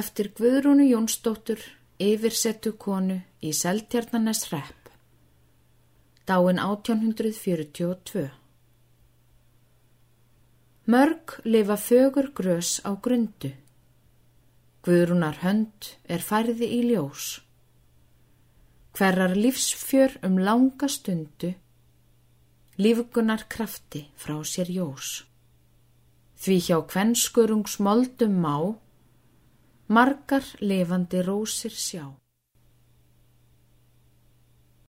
eftir Guðrúnu Jónsdóttur yfirsettu konu í Seltjarnanes Repp. Dáin 1842. Mörg lifa fögur grös á grundu. Guðrúnar hönd er færði í ljós. Hverrar lífsfjör um langa stundu, lífgunar krafti frá sér jós. Því hjá kvenskurungs moldum má, margar lifandi rósir sjá.